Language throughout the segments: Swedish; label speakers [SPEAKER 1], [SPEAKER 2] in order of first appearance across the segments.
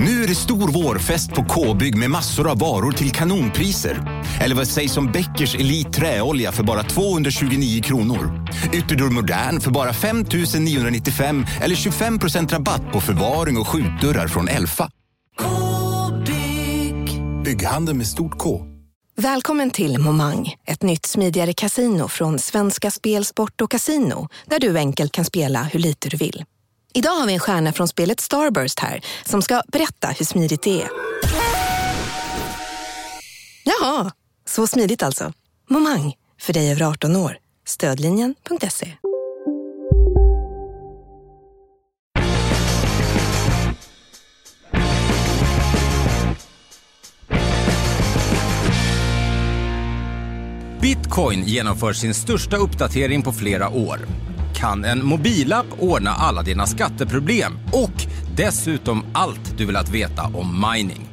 [SPEAKER 1] Nu är det stor vårfest på K-bygg med massor av varor till kanonpriser. Eller vad sägs om Bäckers Elite Träolja för bara 229 kronor? Ytterdörr Modern för bara 5 995 eller 25% rabatt på förvaring och skjutdörrar från Elfa. K-bygg. Bygghandeln med stort K.
[SPEAKER 2] Välkommen till Momang, ett nytt smidigare casino från Svenska Spel, Sport och Casino där du enkelt kan spela hur lite du vill. Idag har vi en stjärna från spelet Starburst här som ska berätta hur smidigt det är. Jaha, så smidigt alltså. Momang, för dig över 18 år. Stödlinjen.se.
[SPEAKER 3] Bitcoin genomför sin största uppdatering på flera år. Kan en mobilapp ordna alla dina skatteproblem? Och dessutom allt du vill att veta om mining.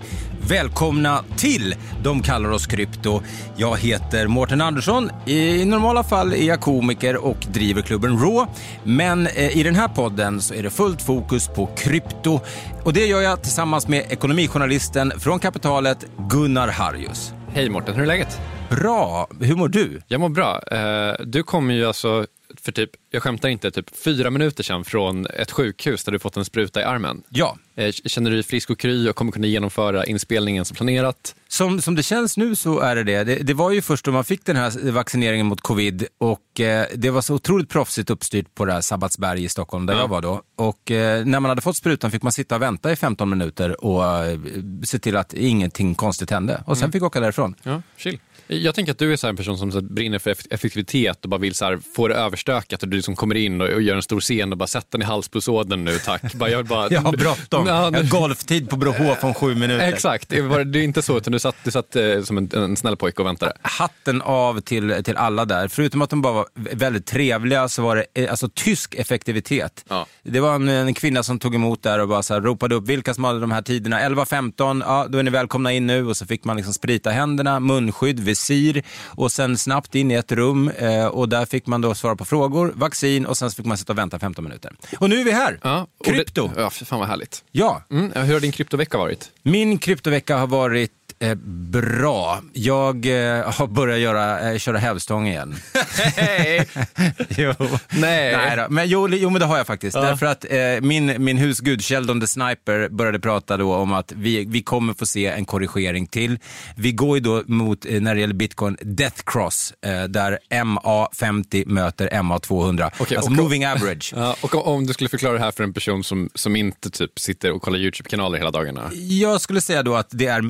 [SPEAKER 3] Välkomna till De kallar oss krypto. Jag heter Mårten Andersson. I normala fall är jag komiker och driver klubben Raw. Men eh, i den här podden så är det fullt fokus på krypto. Och det gör jag tillsammans med ekonomijournalisten från Kapitalet, Gunnar Harjus.
[SPEAKER 4] Hej Mårten, hur är läget?
[SPEAKER 3] Bra. Hur mår du?
[SPEAKER 4] Jag mår bra. Eh, Du kommer ju alltså för typ, jag skämtar inte, typ fyra minuter sedan från ett sjukhus där du fått en spruta i armen.
[SPEAKER 3] Ja.
[SPEAKER 4] Eh, Känner du dig frisk och kry och kommer kunna genomföra inspelningen som planerat?
[SPEAKER 3] Som, som det känns nu så är det det. det. Det var ju först då man fick den här vaccineringen mot covid och eh, det var så otroligt proffsigt uppstyrt på det här Sabbatsberg i Stockholm där
[SPEAKER 4] Ja.
[SPEAKER 3] jag var då. Och eh, när man hade fått sprutan fick man sitta och vänta i 15 minuter och eh, se till att ingenting konstigt hände. Och sen fick jag åka därifrån.
[SPEAKER 4] Ja, chill. Jag tänker att du är så här en person som så brinner för eff- effektivitet och bara vill så här få det överstökat och du liksom kommer in och, och gör en stor scen och bara sätt den i halspulsådern nu tack. Bara, jag, bara,
[SPEAKER 3] Jag har bråttom.
[SPEAKER 4] Ja,
[SPEAKER 3] Jag har golftid på Brohof om sju minuter.
[SPEAKER 4] Exakt, det är inte så utan du satt, du satt eh, som en, en snäll pojke och väntade.
[SPEAKER 3] hatten av till, till alla där. Förutom att de bara var väldigt trevliga så var det eh, alltså, tysk effektivitet.
[SPEAKER 4] Ja.
[SPEAKER 3] Det var en, en kvinna som tog emot där och bara så här, ropade upp vilka som hade de här tiderna. 11.15, ja då är ni välkomna in nu. Och så fick man liksom sprita händerna, munskydd, visir och sen snabbt in i ett rum. Eh, och där fick man då svara på frågor, vaccin och sen fick man sitta och vänta 15 minuter. Och nu är vi här!
[SPEAKER 4] Ja,
[SPEAKER 3] Krypto!
[SPEAKER 4] Det, ja, för fan vad härligt.
[SPEAKER 3] Ja,
[SPEAKER 4] Mm, hur har din kryptovecka varit?
[SPEAKER 3] min kryptovecka har varit eh, bra. Jag eh, har börjat göra, eh, köra hävstång igen. jo.
[SPEAKER 4] Nej.
[SPEAKER 3] Nej då. Men, jo, jo, men det har jag faktiskt. Därför att eh, min, min husgud Sheldon the Sniper började prata då om att vi, vi kommer få se en korrigering till. Vi går ju då mot, eh, när det gäller bitcoin, death cross, eh, där MA50 möter MA200.
[SPEAKER 4] Okej,
[SPEAKER 3] alltså
[SPEAKER 4] och-
[SPEAKER 3] moving average.
[SPEAKER 4] Ja, och om du skulle förklara det här för en person som, som inte typ sitter och kollar YouTube-kanaler hela dagarna.
[SPEAKER 3] Jag skulle säga då att det är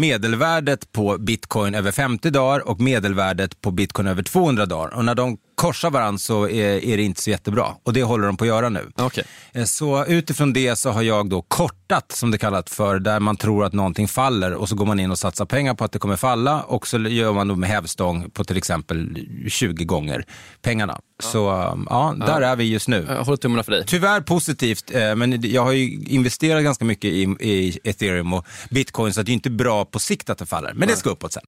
[SPEAKER 3] medelvärdet på bitcoin över 50 dagar och medelvärdet på bitcoin över 200 dagar. Och när de korsar varandra så är, är det inte så jättebra. Och det håller de på att göra nu.
[SPEAKER 4] Okej.
[SPEAKER 3] Eh, Så utifrån det så har jag då kortat, som det kallat för, där man tror att någonting faller och så går man in och satsar pengar på att det kommer falla och så gör man då med hävstång på till exempel 20 gånger pengarna. Så um, ja, där är vi just nu.
[SPEAKER 4] Jag håller tummarna för dig.
[SPEAKER 3] Tyvärr positivt, eh, men jag har ju investerat ganska mycket i, i ethereum och bitcoin så det är inte bra på sikt att det faller. Men det ska uppåt sen.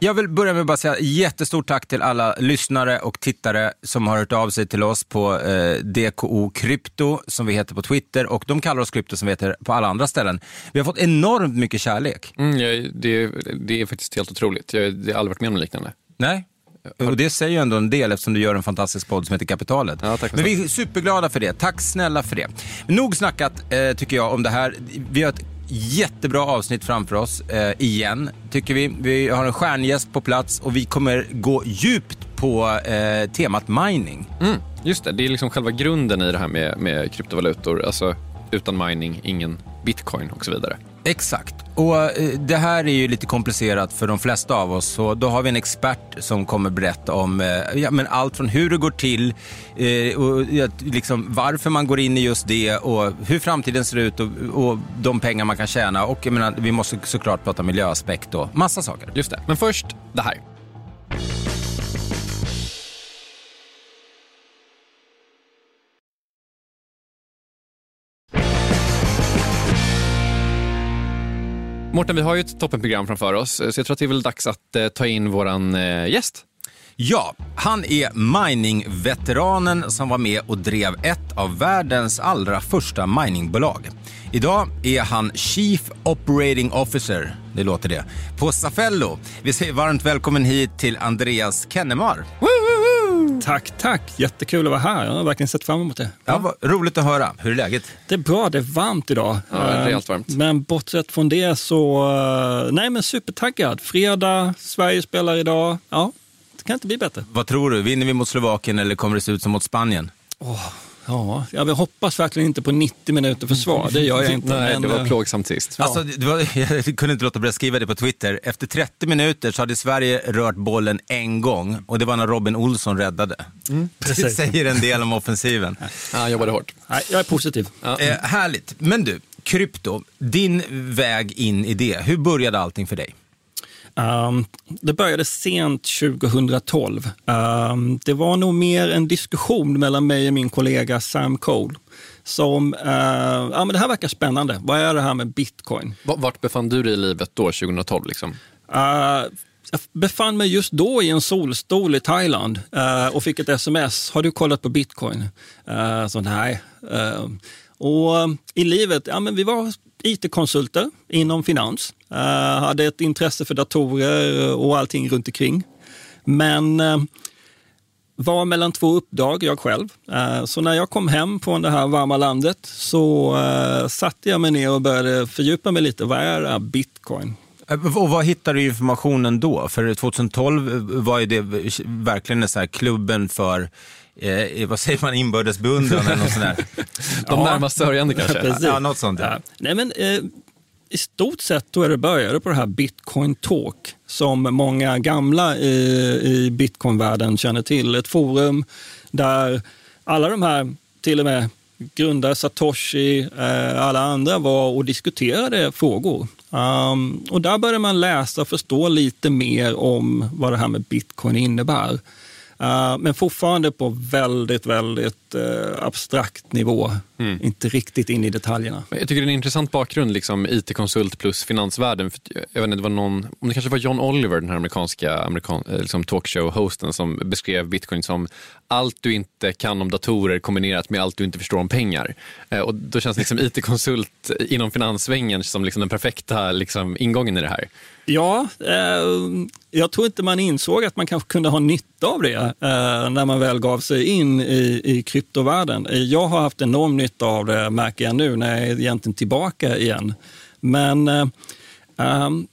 [SPEAKER 3] Jag vill börja med att bara säga jättestort tack till alla lyssnare och tittare som har hört av sig till oss på eh, DKO Krypto som vi heter på Twitter och de kallar oss Krypto som vi heter på alla andra ställen. Vi har fått enormt mycket kärlek.
[SPEAKER 4] Mm, jag, det, det är faktiskt helt otroligt. Jag, det har aldrig varit med om något liknande.
[SPEAKER 3] Nej. Och det säger ju ändå en del eftersom du gör en fantastisk podd som heter Kapitalet.
[SPEAKER 4] Ja, tack
[SPEAKER 3] Men vi är superglada för det. Tack snälla för det. Nog snackat eh, tycker jag om det här. Vi har ett jättebra avsnitt framför oss eh, igen, tycker vi. Vi har en stjärngäst på plats och vi kommer gå djupt på eh, temat mining.
[SPEAKER 4] Mm, just det, det är liksom själva grunden i det här med, med kryptovalutor. Alltså utan mining, ingen bitcoin och så vidare.
[SPEAKER 3] Exakt. Och eh, det här är ju lite komplicerat för de flesta av oss. Så då har vi en expert som kommer berätta om eh, ja, men allt från hur det går till, eh, och, liksom, varför man går in i just det och hur framtiden ser ut och, och de pengar man kan tjäna. Och menar, vi måste såklart prata miljöaspekt och massa saker.
[SPEAKER 4] Just det. Men först det här. Mårten, vi har ju ett toppenprogram framför oss, så jag tror att det är väl dags att eh, ta in våran eh, gäst.
[SPEAKER 3] Ja, han är miningveteranen som var med och drev ett av världens allra första miningbolag. Idag är han Chief Operating Officer, det låter det, på Safello. Vi säger varmt välkommen hit till Andreas Kennemar.
[SPEAKER 5] Tack, tack. Jättekul att vara här. Jag har verkligen sett fram emot det.
[SPEAKER 3] Ja, vad roligt att höra. Hur är läget?
[SPEAKER 5] Det är bra, det är varmt idag.
[SPEAKER 4] Ja, det är rejält varmt.
[SPEAKER 5] Men bortsett från det så, eh, nej men supertaggad. Fredag, Sverige spelar idag. Ja, det kan inte bli bättre.
[SPEAKER 3] Vad tror du? Vinner vi mot Slovakien eller kommer det se ut som mot Spanien?
[SPEAKER 5] Ja, jag hoppas verkligen inte på 90 minuter försvar. Det gör jag inte.
[SPEAKER 4] Nej,
[SPEAKER 5] men,
[SPEAKER 4] det var
[SPEAKER 5] eh,
[SPEAKER 4] plågsamt sist.
[SPEAKER 3] Alltså, det var, jag kunde inte låta bli att skriva det på Twitter. Efter 30 minuter så hade Sverige rört bollen en gång och det var när Robin Olsson räddade. det
[SPEAKER 5] precis.
[SPEAKER 3] säger en del om offensiven.
[SPEAKER 4] Ja, han jobbade hårt.
[SPEAKER 5] Nej, jag är positiv.
[SPEAKER 3] Eh, härligt. Men du, krypto, din väg in i det. Hur började allting för dig?
[SPEAKER 5] Um, det började sent 2012. Um, det var nog mer en diskussion mellan mig och min kollega Sam Cole. Som, uh, ja men det här verkar spännande. Vad är det här med bitcoin?
[SPEAKER 4] Vart befann du dig i livet då, 2012? Liksom?
[SPEAKER 5] Uh, jag befann mig just då i en solstol i Thailand uh, och fick ett sms. Har du kollat på bitcoin? Så nej. Uh, och i livet, ja men vi var IT-konsulter inom finans. Uh, hade ett intresse för datorer och allting runt omkring. Men uh, var mellan två uppdrag, jag själv. Uh, Så när jag kom hem från det här varma landet så satte jag mig ner och började fördjupa mig lite. Vad är det här bitcoin?
[SPEAKER 3] Och vad hittade du informationen då? För 2012 var ju det verkligen så här klubben för Eh, vad säger man, inbördes beundran eller något sånt där?
[SPEAKER 4] De närmast sörjande kanske?
[SPEAKER 5] Precis.
[SPEAKER 3] Ja, något sånt. Ja.
[SPEAKER 5] Ja. Nej, men, eh, I stort sett tror jag det började på det här Bitcoin Talk som många gamla i, i Bitcoin-världen känner till. Ett forum där alla de här, till och med grundare Satoshi, eh, alla andra var och diskuterade frågor. Um, och där började man läsa och förstå lite mer om vad det här med bitcoin innebär. Eh, men fortfarande på väldigt, väldigt eh, abstrakt nivå. Inte riktigt in i detaljerna.
[SPEAKER 4] Jag tycker det är en intressant bakgrund, liksom, IT-konsult plus finansvärlden. För jag vet inte, det var någon, om det kanske var John Oliver, den här amerikanska amerikan, eh, liksom talkshow-hosten som beskrev bitcoin som allt du inte kan om datorer kombinerat med allt du inte förstår om pengar. Eh, Och då känns liksom IT-konsult inom finanssvängen som liksom den perfekta liksom, ingången i det här.
[SPEAKER 5] Ja, eh, jag tror inte man insåg att man kanske kunde ha nytta av det eh, när man väl gav sig in i, i kryptovärlden. Jag har haft enorm nytta av det, märker jag nu, när jag är egentligen tillbaka igen. Men ehm,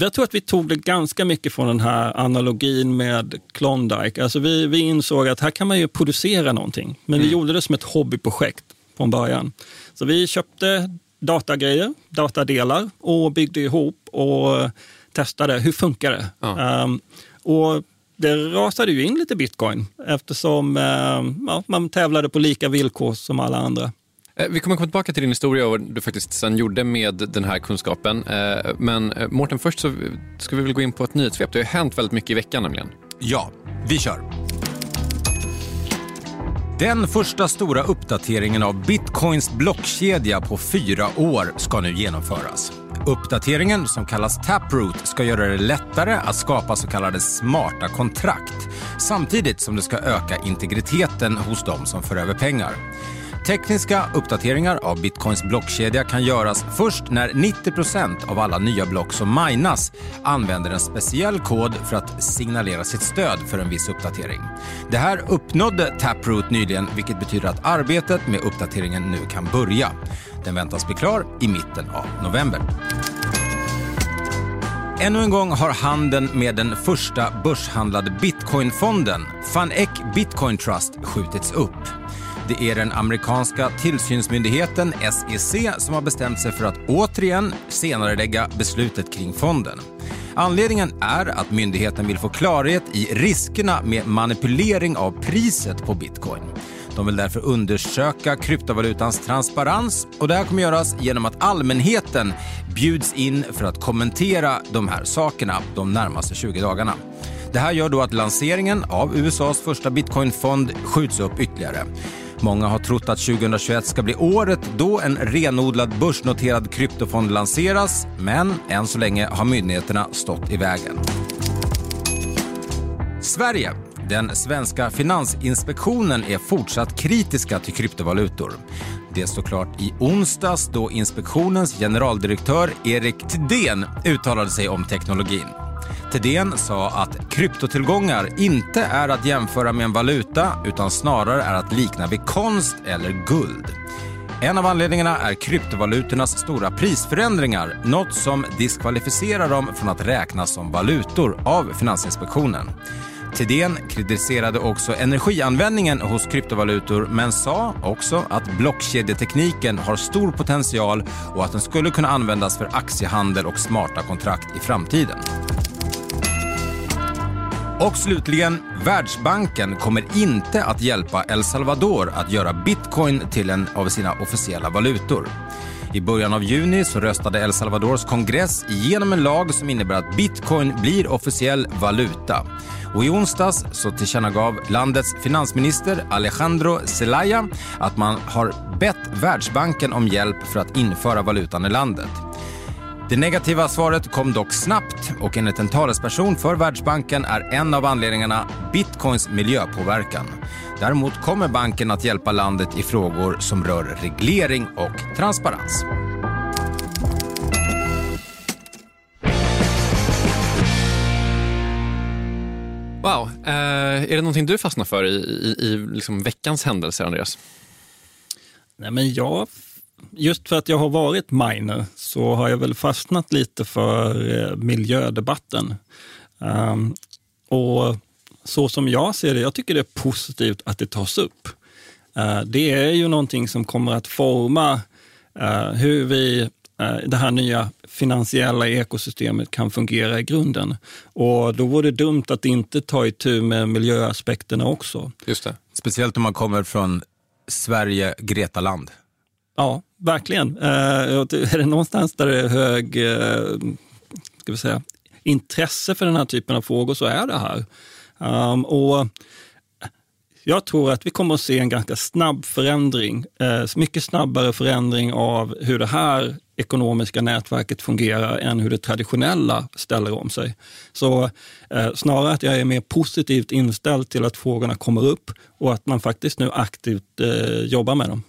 [SPEAKER 5] jag tror att vi tog det ganska mycket från den här analogin med Klondike. Alltså vi, vi insåg att här kan man ju producera någonting, men vi gjorde det som ett hobbyprojekt från början. Så vi köpte datagrejer, datadelar och byggde ihop och testade. Hur funkar det?
[SPEAKER 4] Ja.
[SPEAKER 5] Ehm, och det rasade ju in lite bitcoin eftersom ehm, ja, man tävlade på lika villkor som alla andra.
[SPEAKER 4] Eh, Vi kommer komma tillbaka till din historia och vad du faktiskt sen gjorde med den här kunskapen. Eh, Men eh, Mårten, först så ska vi väl gå in på ett nyhetssvep. Det har ju hänt väldigt mycket i veckan nämligen.
[SPEAKER 3] Ja, vi kör. Den första stora uppdateringen av bitcoins blockkedja på fyra år ska nu genomföras. Uppdateringen, som kallas Taproot, ska göra det lättare att skapa så kallade smarta kontrakt samtidigt som det ska öka integriteten hos de som för över pengar. Tekniska uppdateringar av bitcoins blockkedja kan göras först när 90% av alla nya block som minas använder en speciell kod för att signalera sitt stöd för en viss uppdatering. Det här uppnådde Taproot nyligen, vilket betyder att arbetet med uppdateringen nu kan börja. Den väntas bli klar i mitten av november. Ännu en gång har handeln med den första börshandlade bitcoinfonden, Fanec Bitcoin Trust, skjutits upp. Det är den amerikanska tillsynsmyndigheten SEC som har bestämt sig för att återigen senarelägga beslutet kring fonden. Anledningen är att myndigheten vill få klarhet i riskerna med manipulering av priset på bitcoin. De vill därför undersöka kryptovalutans transparens och det här kommer göras genom att allmänheten bjuds in för att kommentera de här sakerna de närmaste 20 dagarna. Det här gör då att lanseringen av USAs första bitcoinfond skjuts upp ytterligare. Många har trott att 2021 ska bli året då en renodlad börsnoterad kryptofond lanseras, men än så länge har myndigheterna stått i vägen. Sverige. Den svenska Finansinspektionen är fortsatt kritiska till kryptovalutor. Det står klart i onsdags då inspektionens generaldirektör Erik Thedéen uttalade sig om teknologin. Thedéen sa att kryptotillgångar inte är att jämföra med en valuta utan snarare är att likna vid konst eller guld. En av anledningarna är kryptovalutornas stora prisförändringar, något som diskvalificerar dem från att räknas som valutor av Finansinspektionen. Thedéen kritiserade också energianvändningen hos kryptovalutor men sa också att blockkedjetekniken har stor potential och att den skulle kunna användas för aktiehandel och smarta kontrakt i framtiden. Och slutligen, Världsbanken kommer inte att hjälpa El Salvador att göra bitcoin till en av sina officiella valutor. I början av juni så röstade El Salvadors kongress igenom en lag som innebär att bitcoin blir officiell valuta. Och I onsdags så tillkännagav landets finansminister Alejandro Zelaya att man har bett Världsbanken om hjälp för att införa valutan i landet. Det negativa svaret kom dock snabbt och enligt en talesperson för Världsbanken är en av anledningarna bitcoins miljöpåverkan. Däremot kommer banken att hjälpa landet i frågor som rör reglering och transparens.
[SPEAKER 4] Wow. Eh, är det någonting du fastnar för i, i, i liksom veckans händelser, Andreas?
[SPEAKER 5] Nej, men jag, just för att jag har varit miner så har jag väl fastnat lite för eh, miljödebatten. Um, och så som jag ser det, jag tycker det är positivt att det tas upp. Uh, det är ju någonting som kommer att forma uh, hur vi Eh, det här nya finansiella ekosystemet kan fungera i grunden. Och då vore det dumt att inte ta itu med miljöaspekterna också.
[SPEAKER 3] Just det. Speciellt om man kommer från Sverige, Gretaland.
[SPEAKER 5] Ja, verkligen. Eh, är det någonstans där det är hög eh, ska vi säga, intresse för den här typen av frågor så är det här. Um, och jag tror att vi kommer att se en ganska snabb förändring, eh, mycket snabbare förändring av hur det här ekonomiska nätverket fungerar än hur det traditionella ställer om sig. Så eh, snarare att jag är mer positivt inställd till att frågorna kommer upp och att man faktiskt nu aktivt eh, jobbar med dem.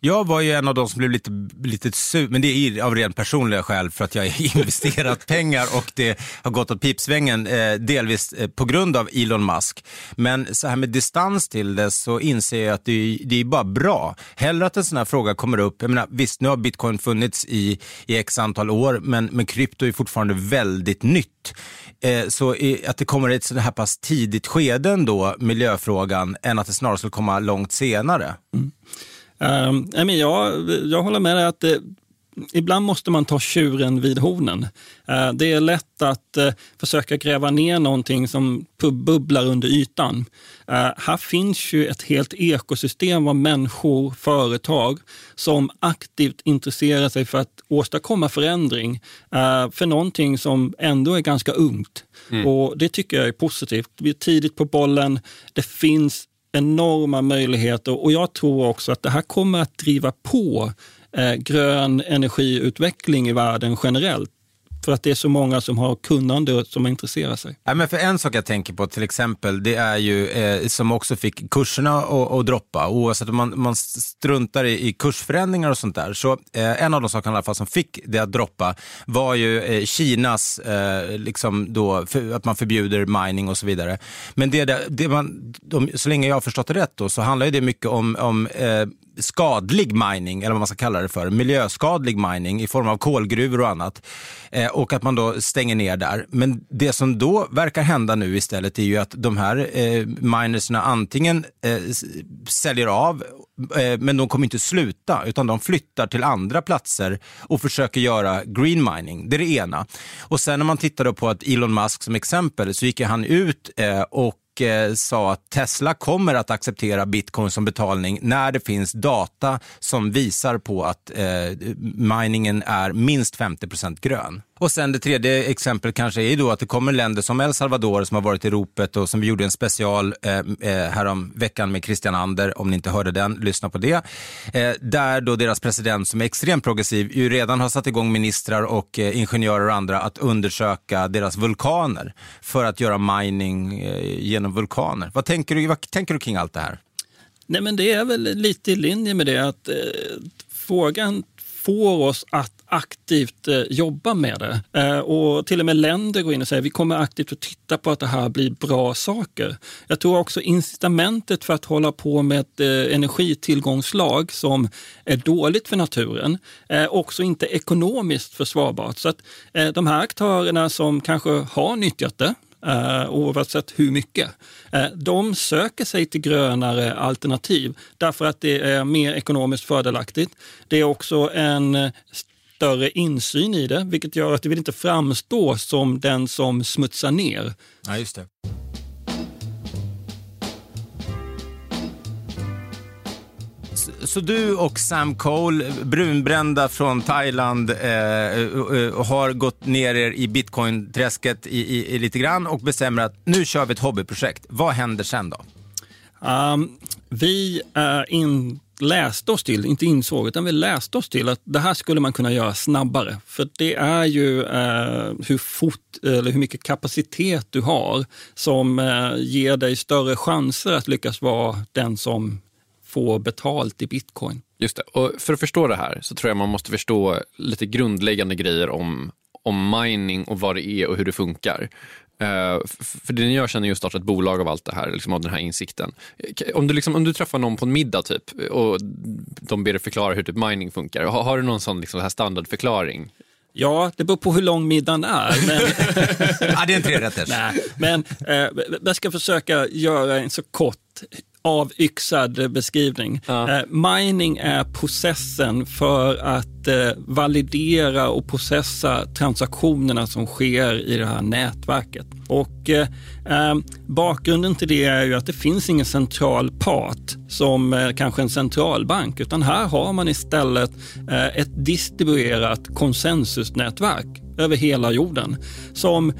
[SPEAKER 3] Jag var ju en av de som blev lite, lite sur, men det är av rent personliga skäl för att jag har investerat pengar och det har gått åt pipsvängen, eh, delvis eh, på grund av Elon Musk. Men så här med distans till det så inser jag att det, det är bara bra. Hellre att en sån här fråga kommer upp, jag menar visst nu har bitcoin funnits i, i x antal år, men, men krypto är fortfarande väldigt nytt. Eh, så att det kommer i ett så här pass tidigt skede ändå, miljöfrågan, än att det snarare skulle komma långt senare. Mm.
[SPEAKER 5] Um, jag, jag håller med dig att det, ibland måste man ta tjuren vid hornen. Uh, det är lätt att uh, försöka gräva ner någonting som bubblar under ytan. Uh, här finns ju ett helt ekosystem av människor, företag som aktivt intresserar sig för att åstadkomma förändring för någonting som ändå är ganska ungt. Mm. Och Det tycker jag är positivt. Vi är tidigt på bollen. Det finns enorma möjligheter och jag tror också att det här kommer att driva på eh, grön energiutveckling i världen generellt. För att det är så många som har kunnande som intresserar sig.
[SPEAKER 3] Ja, men för en sak jag tänker på till exempel, det är ju eh, som också fick kurserna att droppa. Oavsett om man, man struntar i, i kursförändringar och sånt där. Så eh, en av de sakerna i alla fall som fick det att droppa var ju eh, Kinas, eh, liksom då, för, att man förbjuder mining och så vidare. Men det, det man, de, så länge jag har förstått det rätt då, så handlar det mycket om, om eh, skadlig mining, eller vad man ska kalla det för, miljöskadlig mining i form av kolgruvor och annat. Eh, och att man då stänger ner där. Men det som då verkar hända nu istället är ju att de här eh, minerserna antingen eh, säljer av, eh, men de kommer inte sluta, utan de flyttar till andra platser och försöker göra green mining. Det är det ena. Och sen när man tittar på att Elon Musk som exempel, så gick han ut eh, och Eh, sa att Tesla kommer att acceptera bitcoin som betalning när det finns data som visar på att eh, miningen är minst 50% grön. Och sen det tredje exemplet kanske är då att det kommer länder som El Salvador som har varit i ropet och som vi gjorde en special eh, eh, härom veckan med Christian Ander, om ni inte hörde den, lyssna på det. Eh, där då deras president som är extremt progressiv ju redan har satt igång ministrar och eh, ingenjörer och andra att undersöka deras vulkaner för att göra mining eh, genom vulkaner. Vad tänker, du, vad tänker du kring allt det här?
[SPEAKER 5] Nej, men det är väl lite i linje med det att eh, frågan får oss att aktivt eh, jobba med det. Eh, och till och med länder går in och säger vi kommer aktivt att titta på att det här blir bra saker. Jag tror också incitamentet för att hålla på med ett eh, energitillgångslag som är dåligt för naturen är också inte ekonomiskt försvarbart. Så att eh, de här aktörerna som kanske har nyttjat det, Uh, oavsett hur mycket. Uh, de söker sig till grönare alternativ därför att det är mer ekonomiskt fördelaktigt. Det är också en större insyn i det, vilket gör att det vill inte framstå som den som smutsar ner.
[SPEAKER 3] Ja, just det. Så du och Sam Cole, brunbrända från Thailand, eh, har gått ner er i bitcoin-träsket i, i, i, lite grann och bestämmer att nu kör vi ett hobbyprojekt. Vad händer sen då?
[SPEAKER 5] Um, vi är in, läste oss till, inte insåg, utan vi läste oss till att det här skulle man kunna göra snabbare. För det är ju eh, hur fort eller hur mycket kapacitet du har som eh, ger dig större chanser att lyckas vara den som får betalt i bitcoin.
[SPEAKER 4] Just det. Och för att förstå det här så tror jag man måste förstå lite grundläggande grejer om, om mining och vad det är och hur det funkar. Uh, för det ni gör sen är ju att starta ett bolag av allt det här, liksom av den här insikten. Om du, liksom, om du träffar någon på en middag typ och de ber dig förklara hur typ mining funkar, har, har du någon sån liksom, här standardförklaring?
[SPEAKER 5] Ja, det beror på hur lång middagen är. Men...
[SPEAKER 3] ja, det är en trerätters.
[SPEAKER 5] Nej, men eh, jag ska försöka göra en så kort avyxad beskrivning. Ja. Eh, mining är processen för att eh, validera och processa transaktionerna som sker i det här nätverket. Och eh, eh, bakgrunden till det är ju att det finns ingen central part som eh, kanske en centralbank, utan här har man istället eh, ett distribuerat konsensusnätverk över hela jorden som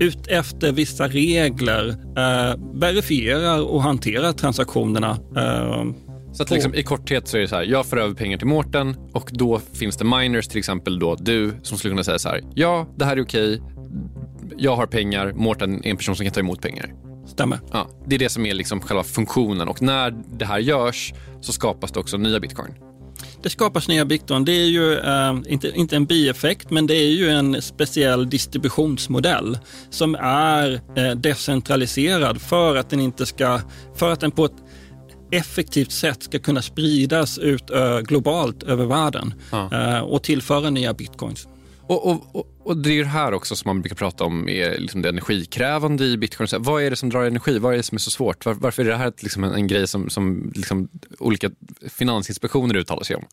[SPEAKER 5] ut efter vissa regler eh, verifierar och hanterar transaktionerna. Eh,
[SPEAKER 4] så att liksom, i korthet så är det så här, jag får över pengar till Mårten och då finns det miners, till exempel då du, som skulle kunna säga så här, ja, det här är okej, jag har pengar, Mårten är en person som kan ta emot pengar.
[SPEAKER 5] Stämmer.
[SPEAKER 4] Ja, det är det som är liksom själva funktionen och när det här görs så skapas det också nya bitcoin
[SPEAKER 5] det skapas nya bitcoin. Det är ju eh, inte, inte en bieffekt, men det är ju en speciell distributionsmodell som är eh, decentraliserad för att den inte ska, för att den på ett effektivt sätt ska kunna spridas ut ö, globalt över världen ja. eh, och tillföra nya bitcoins.
[SPEAKER 4] Och, och, och, och, Det är det här också som man brukar prata om är liksom det energikrävande i bitcoin. Så vad är det som drar energi? Vad är det som är så svårt? Var, varför är det här liksom en, en grej som, som liksom olika finansinspektioner uttalar sig om?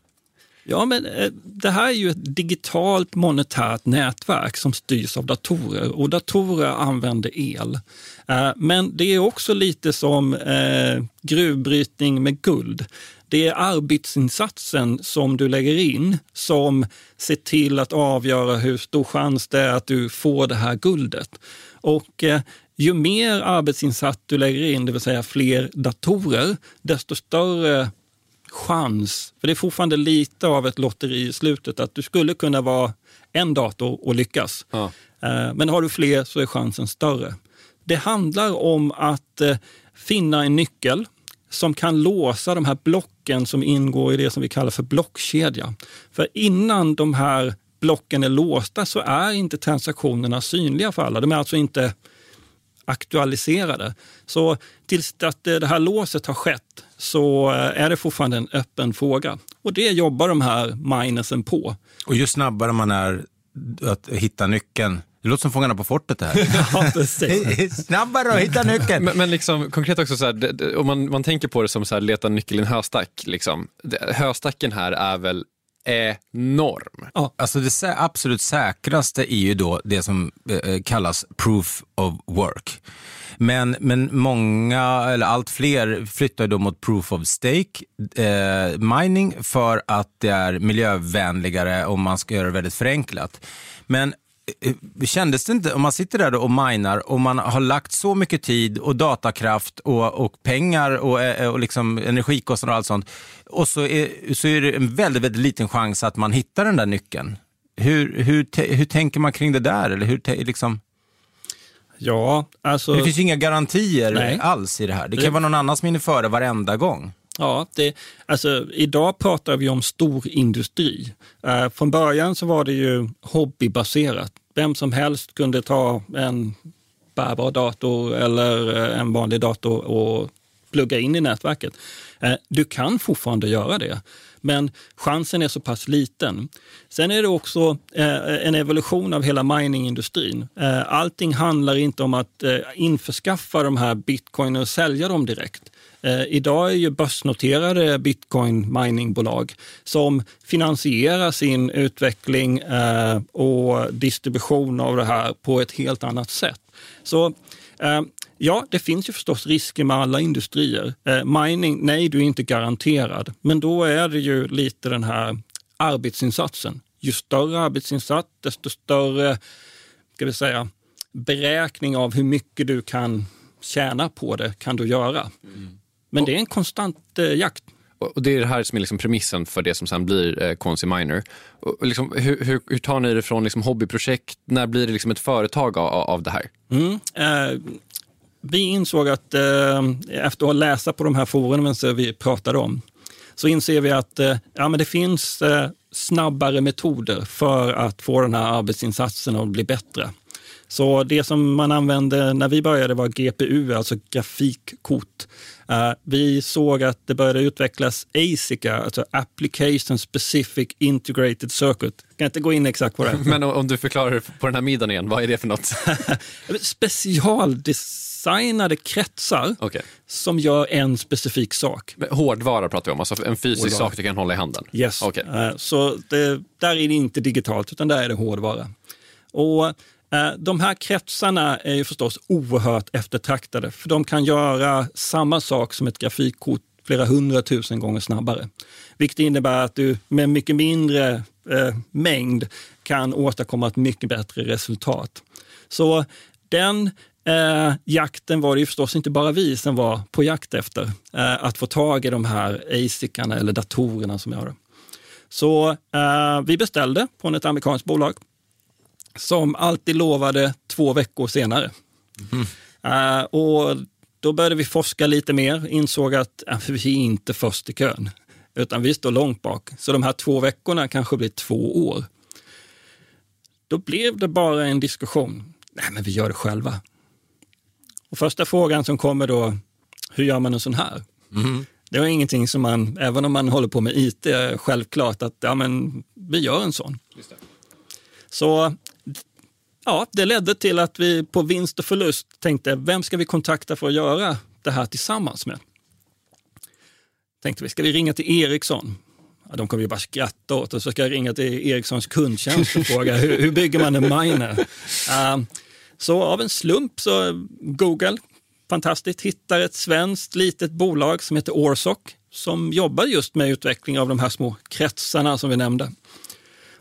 [SPEAKER 5] Ja, men eh, det här är ju ett digitalt monetärt nätverk som styrs av datorer och datorer använder el. Eh, men det är också lite som eh, gruvbrytning med guld. Det är arbetsinsatsen som du lägger in som ser till att avgöra hur stor chans det är att du får det här guldet. Och ju mer arbetsinsats du lägger in, det vill säga fler datorer, desto större chans, för det är fortfarande lite av ett lotteri i slutet, att du skulle kunna vara en dator och lyckas. Ja. Eh, men har du fler så är chansen större. Det handlar om att eh, finna en nyckel som kan låsa de här blocken som ingår i det som vi kallar för blockkedja. För innan de här blocken är låsta så är inte transaktionerna synliga för alla. De är alltså inte aktualiserade. Så tills att det här låset har skett så eh, är det fortfarande en öppen fråga. Och det jobbar de här minersen på.
[SPEAKER 3] Och ju snabbare man är att hitta nyckeln, det låter som Fångarna på fortet det här. ja, Snabbare att hitta nyckeln.
[SPEAKER 4] Men, men liksom, konkret också, så här, om man, man tänker på det som så här, leta nyckel i en höstack. Liksom. Höstacken här är väl enorm.
[SPEAKER 3] Ja. Alltså det absolut säkraste är ju då det som eh, kallas proof of work. Men, men många, eller allt fler flyttar då mot proof of stake eh, mining för att det är miljövänligare om man ska göra det väldigt förenklat. Men eh, kändes det inte, om man sitter där och minar och man har lagt så mycket tid och datakraft och, och pengar och, eh, och liksom energikostnader och allt sånt och så är, så är det en väldigt, väldigt liten chans att man hittar den där nyckeln. Hur, hur, hur tänker man kring det där? Eller hur, liksom?
[SPEAKER 5] Ja, alltså...
[SPEAKER 3] Det finns ju inga garantier
[SPEAKER 5] Nej.
[SPEAKER 3] alls i det här. Det kan vara någon annan som hinner före varenda gång.
[SPEAKER 5] Ja, det, alltså, idag pratar vi om storindustri. Eh, från början så var det ju hobbybaserat. Vem som helst kunde ta en bärbar dator eller eh, en vanlig dator och plugga in i nätverket. Eh, du kan fortfarande göra det, men chansen är så pass liten. Sen är det också eh, en evolution av hela miningindustrin. Eh, allting handlar inte om att införskaffa de här bitcoin och sälja dem direkt. Eh, idag är ju börsnoterade bitcoin miningbolag som finansierar sin utveckling eh, och distribution av det här på ett helt annat sätt. Så eh, Ja, det finns ju förstås risker med alla industrier. Eh, mining, nej, du är inte garanterad. Men då är det ju lite den här arbetsinsatsen. Ju större arbetsinsats, desto större ska vi säga, beräkning av hur mycket du kan tjäna på det kan du göra. Mm. Men det är en konstant eh, jakt.
[SPEAKER 4] Och det är det här som är liksom premissen för det som sen blir eh, Concy Miner. Och liksom, hur, hur, hur, tar ni det från liksom hobbyprojekt? När blir det liksom ett företag av, av det här?
[SPEAKER 5] Mm, eh, vi insåg att eh, efter att läsa på de här forumen som vi pratade om så inser vi att eh, ja, men det finns eh, snabbare metoder för att få den här arbetsinsatsen att bli bättre. Så det som man använde när vi började var GPU, alltså grafikkort. Uh, vi såg att det började utvecklas ASICA, alltså Application Specific Integrated Circuit. Jag kan inte gå in exakt på det.
[SPEAKER 4] Men om du förklarar på den här middagen igen, vad är det för något?
[SPEAKER 5] Specialdesignade kretsar okay. som gör en specifik sak.
[SPEAKER 4] Hårdvara pratar vi om, alltså en fysisk hårdvara. sak du kan hålla i handen?
[SPEAKER 5] Yes. Okay. Uh, så det, där är det inte digitalt, utan där är det hårdvara. Och Eh, Eh, de här kretsarna är ju förstås oerhört eftertraktade för de kan göra samma sak som ett grafikkort flera hundratusen gånger snabbare. Vilket innebär att du med mycket mindre eh, mängd kan åstadkomma ett mycket bättre resultat. Så den eh, jakten var det ju förstås inte bara vi som var på jakt efter. Eh, att få tag i de här ASICarna eller datorerna som gör det. Så eh, vi beställde från ett amerikanskt bolag som alltid lovade två veckor senare. Mm. Uh, och då började vi forska lite mer, insåg att uh, vi är inte först i kön, utan vi står långt bak. Så de här två veckorna kanske blir två år. Då blev det bara en diskussion. Nej, men vi gör det själva. Och första frågan som kommer då, hur gör man en sån här? Mm. Det var ingenting som man, även om man håller på med IT, självklart att ja, men vi gör en sån. Så ja, det ledde till att vi på vinst och förlust tänkte, vem ska vi kontakta för att göra det här tillsammans med? Tänkte vi, ska vi ringa till Ericsson? Ja, de kommer ju bara skratta åt oss. Så ska jag ringa till Ericssons kundtjänst och fråga hur, hur bygger man en miner? Uh, så av en slump så Google, fantastiskt, hittar ett svenskt litet bolag som heter Orsoc som jobbar just med utveckling av de här små kretsarna som vi nämnde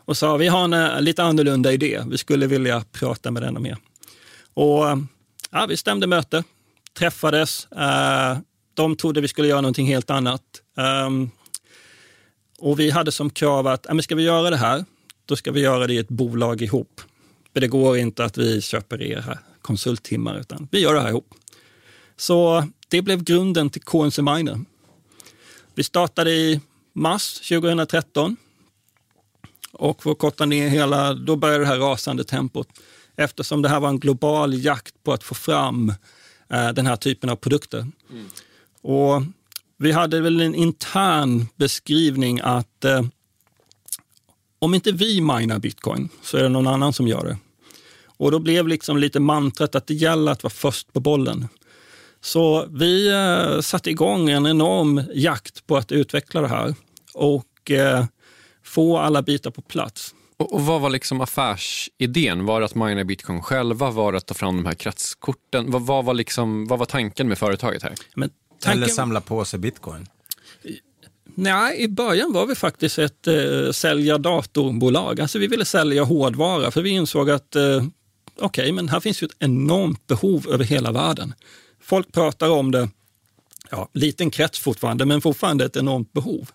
[SPEAKER 5] och sa vi har en eh, lite annorlunda idé. Vi skulle vilja prata med denna mer. Och eh, ja, vi stämde möte, träffades. Eh, de trodde vi skulle göra någonting helt annat. Ehm, och vi hade som krav att ja, men ska vi göra det här, då ska vi göra det i ett bolag ihop. För det går inte att vi köper era konsulttimmar, utan vi gör det här ihop. Så det blev grunden till KNC Miner. Vi startade i mars 2013 och för att korta ner hela, då började det här rasande tempot. Eftersom det här var en global jakt på att få fram eh, den här typen av produkter. Mm. Och vi hade väl en intern beskrivning att eh, om inte vi minar bitcoin så är det någon annan som gör det. Och då blev liksom lite mantrat att det gäller att vara först på bollen. Så vi eh, satte igång en enorm jakt på att utveckla det här. Och eh, få alla bitar på plats.
[SPEAKER 4] Och, och vad var liksom affärsidén? Var det att mina bitcoin själva? Var det att ta fram de här kretskorten? Vad, vad, var, liksom, vad var tanken med företaget här?
[SPEAKER 3] Men tanken... Eller samla på sig bitcoin?
[SPEAKER 5] Nej, i början var vi faktiskt ett eh, sälja datorbolag. Alltså vi ville sälja hårdvara för vi insåg att eh, okej, okay, men här finns ju ett enormt behov över hela världen. Folk pratar om det, ja, liten krets fortfarande, men fortfarande ett enormt behov.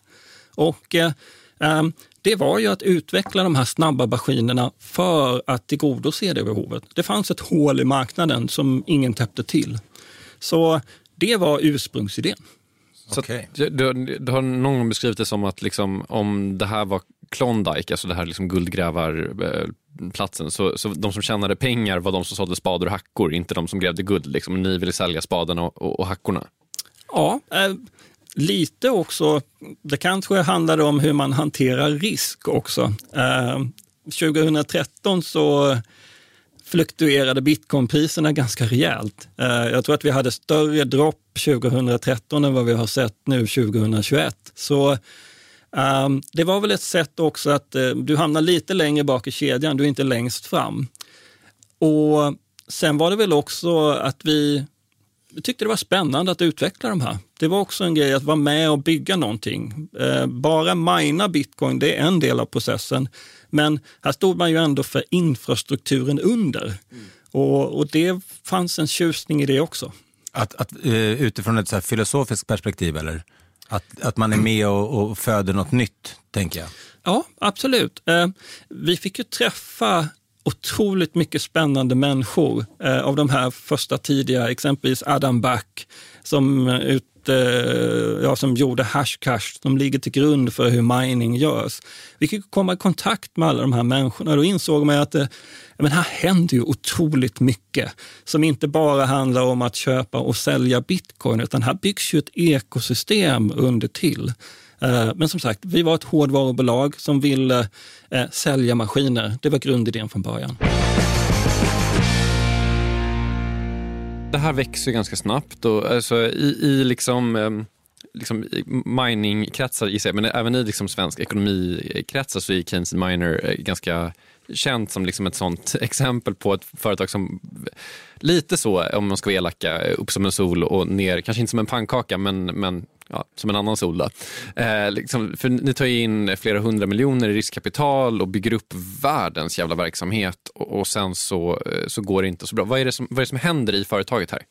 [SPEAKER 5] Och eh, det var ju att utveckla de här snabba maskinerna för att tillgodose det behovet. Det fanns ett hål i marknaden som ingen täppte till. Så det var ursprungsidén.
[SPEAKER 4] Så okay. du, du, har någon gång beskrivit det som att liksom, om det här var Klondike, alltså det här liksom guldgrävarplatsen, så, så de som tjänade pengar var de som sålde spadar och hackor, inte de som grävde guld. Liksom. Ni ville sälja spadarna och, och, och hackorna.
[SPEAKER 5] Ja, eh, lite också. Det kanske handlade om hur man hanterar risk också. Eh, 2013 så fluktuerade bitcoinpriserna ganska rejält. Eh, jag tror att vi hade större dropp 2013 än vad vi har sett nu 2021. Så ehm, det var väl ett sätt också att eh, du hamnar lite längre bak i kedjan, du är inte längst fram. Och sen var det väl också att vi vi tyckte det var spännande att utveckla de här. Det var också en grej att vara med och bygga någonting. Eh, bara mina bitcoin, det är en del av processen. Men här stod man ju ändå för infrastrukturen under. Mm. Och, och, det fanns en tjusning i det också.
[SPEAKER 6] Att, att, uh, utifrån ett så filosofiskt perspektiv eller? Att, att man är med och, och föder något nytt, tänker jag.
[SPEAKER 5] Ja, absolut. Uh, vi fick ju träffa otroligt mycket spännande människor eh, av de här första tidiga, exempelvis Adam Back som eh, ut eh, ja, som gjorde Hashcash som ligger till grund för hur mining görs. Vi fick komma i kontakt med alla de här människorna och då insåg man att eh, men här händer ju otroligt mycket som inte bara handlar om att köpa och sälja bitcoin, utan här byggs ju ett ekosystem under till. Eh, men som sagt, vi var ett hårdvarubolag som ville eh, sälja maskiner. Det var grundidén från början.
[SPEAKER 4] Det här växer ganska snabbt och alltså, i, i liksom ehm, liksom, miningkretsar gissar jag, men även i liksom svensk ekonomikretsar så är Keynes Miner eh, ganska känt som liksom ett sånt exempel på ett företag som lite så, om man ska vara elaka, upp som en sol och ner, kanske inte som en pannkaka, men, men ja, som en annan sol. Eh, liksom, för ni tar in flera hundra miljoner i riskkapital och bygger upp världens jävla verksamhet och, och sen så, eh, så går det inte så bra. Vad är det som, vad är det som händer i företaget här?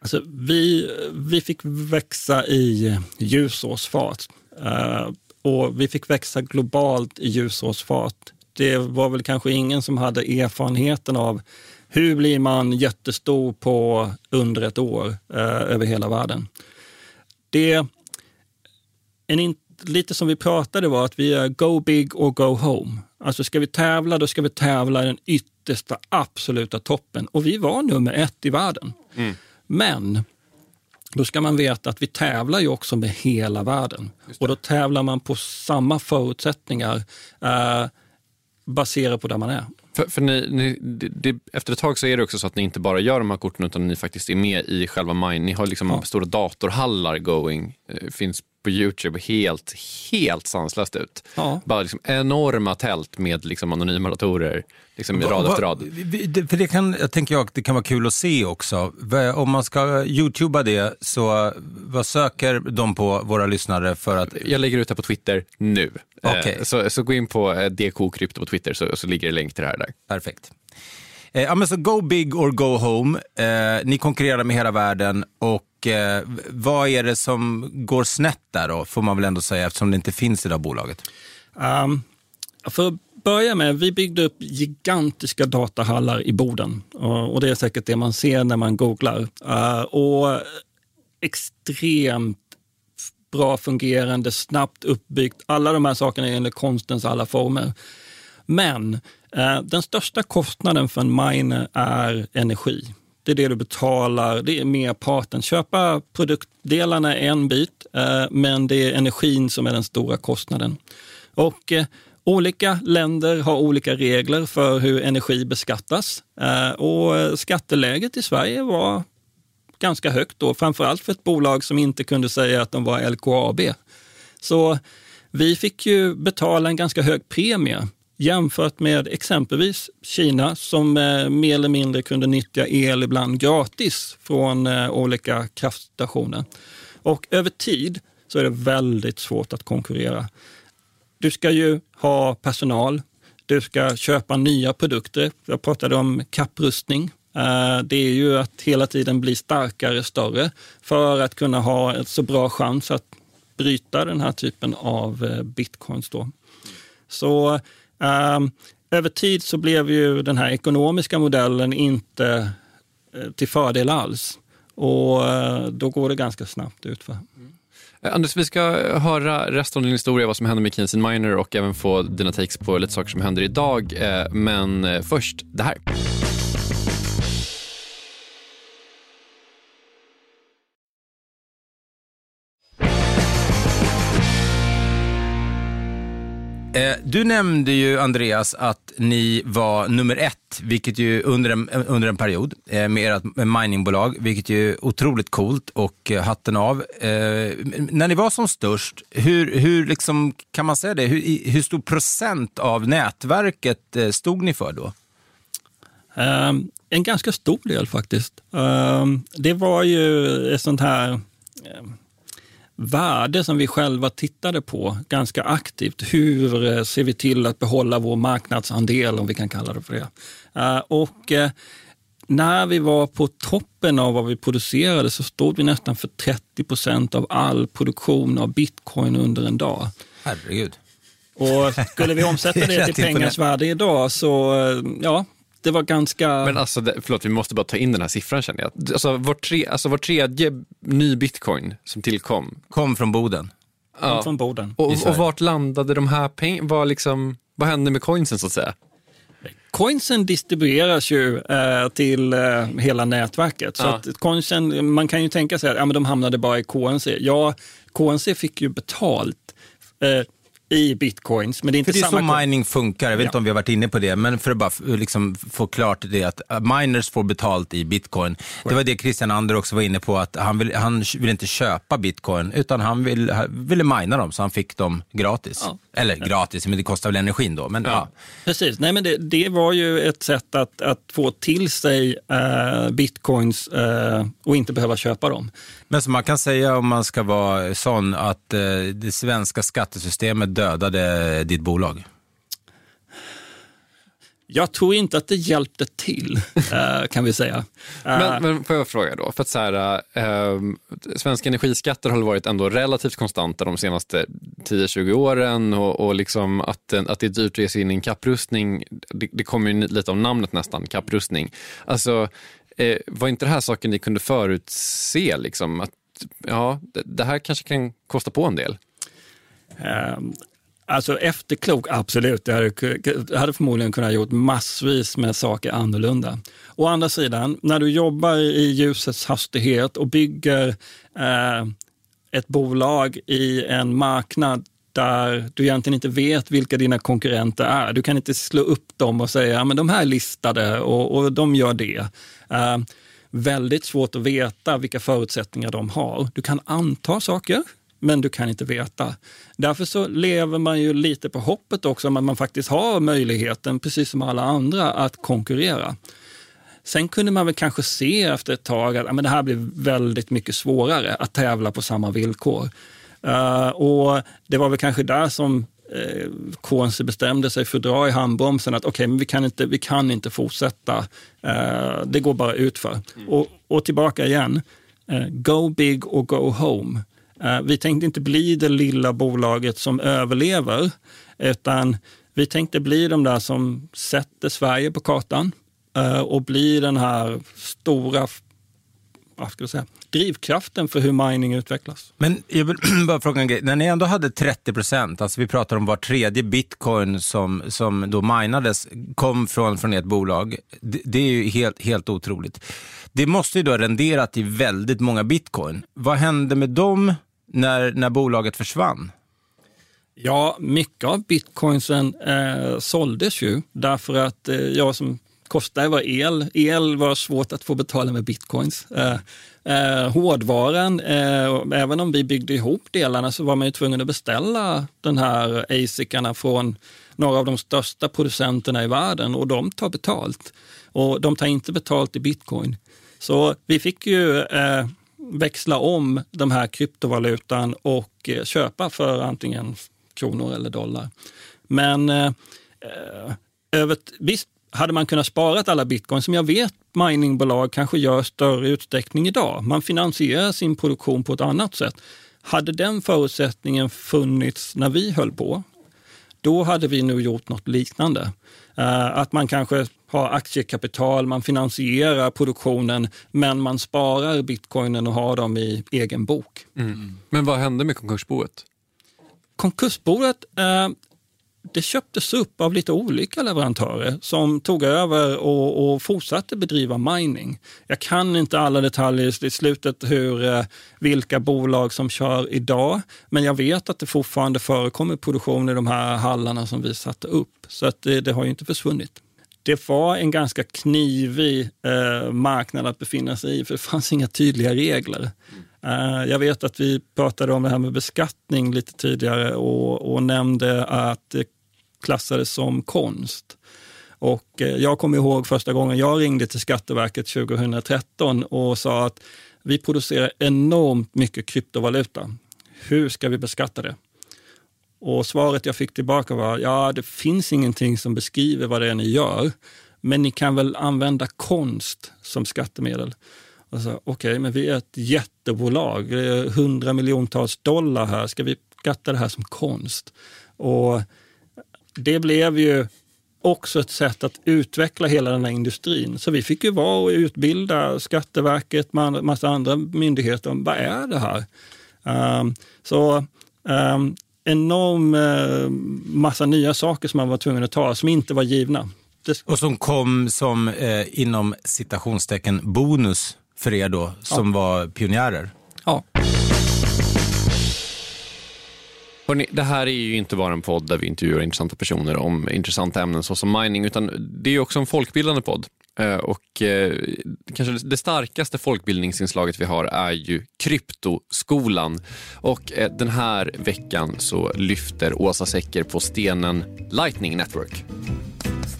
[SPEAKER 5] Alltså, vi, vi fick växa i ljusårsfart Eh, och vi fick växa globalt i ljusårsfart. Det var väl kanske ingen som hade erfarenheten av hur blir man jättestor på under ett år eh, över hela världen. Det, en, lite som vi pratade var att vi är go big or go home. Alltså ska vi tävla, då ska vi tävla i den yttersta absoluta toppen. Och vi var nummer ett i världen. Mm. Men då ska man veta att vi tävlar ju också med hela världen. Och då tävlar man på samma förutsättningar eh, baserat på där man är.
[SPEAKER 4] För, för ni, ni det, efter ett tag så är det också så att ni inte bara gör de här korten utan ni faktiskt är med i själva mine. Ni har liksom ja. stora datorhallar going. Eh, finns på Youtube helt, helt sanslöst ut. Ja. Bara liksom enorma tält med liksom anonyma datorer, liksom rad va, efter rad.
[SPEAKER 6] För det kan, jag tänker jag, det kan vara kul att se också. Om man ska youtuba det, så vad söker de på, våra lyssnare, för att...
[SPEAKER 4] Jag lägger ut det på Twitter nu.
[SPEAKER 6] Okay.
[SPEAKER 4] Eh, så, så gå in på eh, DK Krypto på Twitter så, så ligger det länk till det här där.
[SPEAKER 6] Perfekt. Eh, ja, men så go big or go home. Eh, ni konkurrerar med hela världen och eh, vad är det som går snett där då, får man väl ändå säga, eftersom det inte finns i det här bolaget?
[SPEAKER 5] Um, för att börja med, vi byggde upp gigantiska datahallar i Boden och, och det är säkert det man ser när man googlar. Uh, och extremt bra fungerande, snabbt uppbyggt. Alla de här sakerna är enligt konstens alla former. Men Eh, den största kostnaden för en miner är energi. Det är det du betalar, det är merparten. Köpa produktdelarna är en bit, eh, men det är energin som är den stora kostnaden. Och eh, olika länder har olika regler för hur energi beskattas. Och skatteläget i Sverige var ganska högt då, framförallt för ett bolag som inte kunde säga att de var LKAB. Så vi fick ju betala en ganska hög premie jämfört med exempelvis Kina som eh, mer eller mindre kunde nyttja el ibland gratis från eh, olika kraftstationer. Och över tid så är det väldigt svårt att konkurrera. Du ska ju ha personal, du ska köpa nya produkter. Jag pratade om kapprustning. Eh, det är ju att hela tiden bli starkare, större för att kunna ha en så bra chans att bryta den här typen av eh, bitcoins. Då. Så Ehm, över tid så blev ju den här ekonomiska modellen inte eh, till fördel alls. Och eh, då går det ganska snabbt utför. Eh,
[SPEAKER 4] Anders, vi ska höra resten av din historia, vad som hände med Keynesian Miner och även få dina takes på lite saker som händer idag. Men först det här.
[SPEAKER 3] Du nämnde ju Andreas att ni var nummer ett, vilket ju under en, under en period eh, med ert miningbolag, vilket ju är otroligt coolt och eh, hatten av. Eh, när ni var som störst, hur, hur liksom, kan man säga det, hur, hur stor procent av nätverket eh, stod ni för då?
[SPEAKER 5] Um, en ganska stor del faktiskt. Um, det var ju ett sånt här um, värde som vi själva tittade på ganska aktivt. Hur eh, ser vi till att behålla vår marknadsandel, om vi kan kalla det för det. Eh, och eh, när vi var på toppen av vad vi producerade så stod vi nästan för 30 procent av all produktion av bitcoin under en dag.
[SPEAKER 3] Herregud.
[SPEAKER 5] Och skulle vi omsätta det till pengars värde idag så, ja, det var ganska...
[SPEAKER 4] Men alltså, det, förlåt, vi måste bara ta in den här siffran känner jag. Alltså var, tre, alltså, var tredje ny bitcoin som tillkom
[SPEAKER 3] kom från Boden.
[SPEAKER 5] Ja. Kom från Boden.
[SPEAKER 4] Och, och vart landade de här pengarna? Liksom, vad hände med coinsen så att säga?
[SPEAKER 5] Coinsen distribueras ju eh, till eh, hela nätverket. Så ja. att coinsen, man kan ju tänka sig att ja, men de hamnade bara i KNC. Ja, KNC fick ju betalt eh, i bitcoins. Men det är inte
[SPEAKER 3] för det är
[SPEAKER 5] samma
[SPEAKER 3] så mining funkar. Jag vet inte om vi har varit inne på det, men för att bara liksom få klart det att uh, miners får betalt i bitcoin. Det var det Christian Ander också var inne på, att han vill, han vill inte köpa bitcoin, utan han vill, ville mina dem så han fick dem gratis. Ja. Eller gratis, men det kostar väl energin då. Men, ja. ja.
[SPEAKER 5] Precis, Nej, men det, det, var ju ett sätt att, att få till sig uh, bitcoins uh, och inte behöva köpa dem.
[SPEAKER 3] Men som man kan säga om man ska vara sån att uh, det svenska skattesystemet dödade ditt bolag?
[SPEAKER 5] Jag tror inte att det hjälpte till, kan vi säga.
[SPEAKER 4] Men, men får jag fråga då, för att så här, eh, svenska energiskatter har varit ändå relativt konstanta de senaste 10-20 åren och, och liksom att, att det är dyrt att ge sig in i en kapprustning, det, det kommer ju lite av namnet nästan, kapprustning. Alltså, eh, var inte det här saken ni kunde förutse, liksom, att ja, det, det här kanske kan kosta på en del?
[SPEAKER 5] Ehm, alltså efterklok, absolut. Jag hade, jag hade förmodligen kunnat gjort massvis med saker annorlunda. Å andra sidan, när du jobbar i ljusets hastighet och bygger eh, ett bolag i en marknad där du egentligen inte vet vilka dina konkurrenter är. Du kan inte slå upp dem och säga att de här är listade och, och de gör det. Eh, väldigt svårt att veta vilka förutsättningar de har. Du kan anta saker, men du kan inte veta. Därför så lever man ju lite på hoppet också om att man faktiskt har möjligheten, precis som alla andra, att konkurrera. Sen kunde man väl kanske se efter ett tag att men det här blir väldigt mycket svårare att tävla på samma villkor. Uh, och Det var väl kanske där som eh, KNC bestämde sig för att dra i handbromsen att okej, okay, men vi kan inte, vi kan inte fortsätta. Eh, det går bara utför. Mm. Och, och tillbaka igen, eh, go big och go home. Eh, vi tänkte inte bli det lilla bolaget som överlever, utan vi tänkte bli de där som sätter Sverige på kartan eh, och blir den här stora vad ska jag säga, drivkraften för hur mining utvecklas.
[SPEAKER 3] Men jag vill bara fråga en grej. När ni ändå hade 30 procent, alltså vi pratar om var tredje bitcoin som, som då minades kom från, från ert bolag. Det, det är ju helt, helt otroligt. Det måste ju då ha renderat i väldigt många bitcoin. Vad hände med dem när, när bolaget försvann?
[SPEAKER 5] Ja, mycket av bitcoinsen eh, såldes ju därför att eh, jag som kostade var el. El var svårt att få betala med bitcoins. Eh, eh, hårdvaran, eh, även om vi byggde ihop delarna så var man ju tvungen att beställa den här ASICarna från några av de största producenterna i världen och de tar betalt. Och de tar inte betalt i bitcoin. Så vi fick ju eh, växla om de här kryptovalutan och eh, köpa för antingen kronor eller dollar. Men eh, eh över, visst hade man kunnat spara alla bitcoin som jag vet miningbolag kanske gör större utsträckning idag. Man finansierar sin produktion på ett annat sätt. Hade den förutsättningen funnits när vi höll på, då hade vi nu gjort något liknande. Uh, att man kanske har aktiekapital, man finansierar produktionen men man sparar bitcoinen och har dem i egen bok.
[SPEAKER 4] Mm. Men vad hände med konkursboet?
[SPEAKER 5] Konkursboet, uh, det köptes upp av lite olika leverantörer som tog över och, och, fortsatte bedriva mining. Jag kan inte alla detaljer i slutet hur, eh, vilka bolag som kör idag, men jag vet att det fortfarande förekommer produktion i de här hallarna som vi satte upp. Så att det, det har ju inte försvunnit. Det var en ganska knivig eh, marknad att befinna sig i, för det fanns inga tydliga regler. Eh, jag vet att vi pratade om det här med beskattning lite tidigare och, och nämnde att det klassades som konst. Och eh, jag kommer ihåg första gången jag ringde till Skatteverket 2013 och sa att vi producerar enormt mycket kryptovaluta. Hur ska vi beskatta det? Och svaret jag fick tillbaka var, ja det finns ingenting som beskriver vad det är ni gör, men ni kan väl använda konst som skattemedel. Okej, okay, men vi är ett jättebolag, hundra miljontals dollar här, ska vi skatta det här som konst? Och det blev ju också ett sätt att utveckla hela den här industrin. Så vi fick ju vara och utbilda Skatteverket, massa andra myndigheter om vad är det här? Um, så um, enorm uh, massa nya saker som man var tvungen att ta, som inte var givna.
[SPEAKER 6] Det... Och som kom som eh, inom citationstecken bonus för er då, som ja. var pionjärer?
[SPEAKER 5] Ja.
[SPEAKER 4] Hörrni, det här är ju inte bara en podd där vi intervjuar intressanta personer om intressanta ämnen såsom mining, utan det är också en folkbildande podd. Eh, och eh, kanske det starkaste folkbildningsinslaget vi har är ju Kryptoskolan. Och eh, den här veckan så lyfter Åsa Secker på stenen Lightning Network.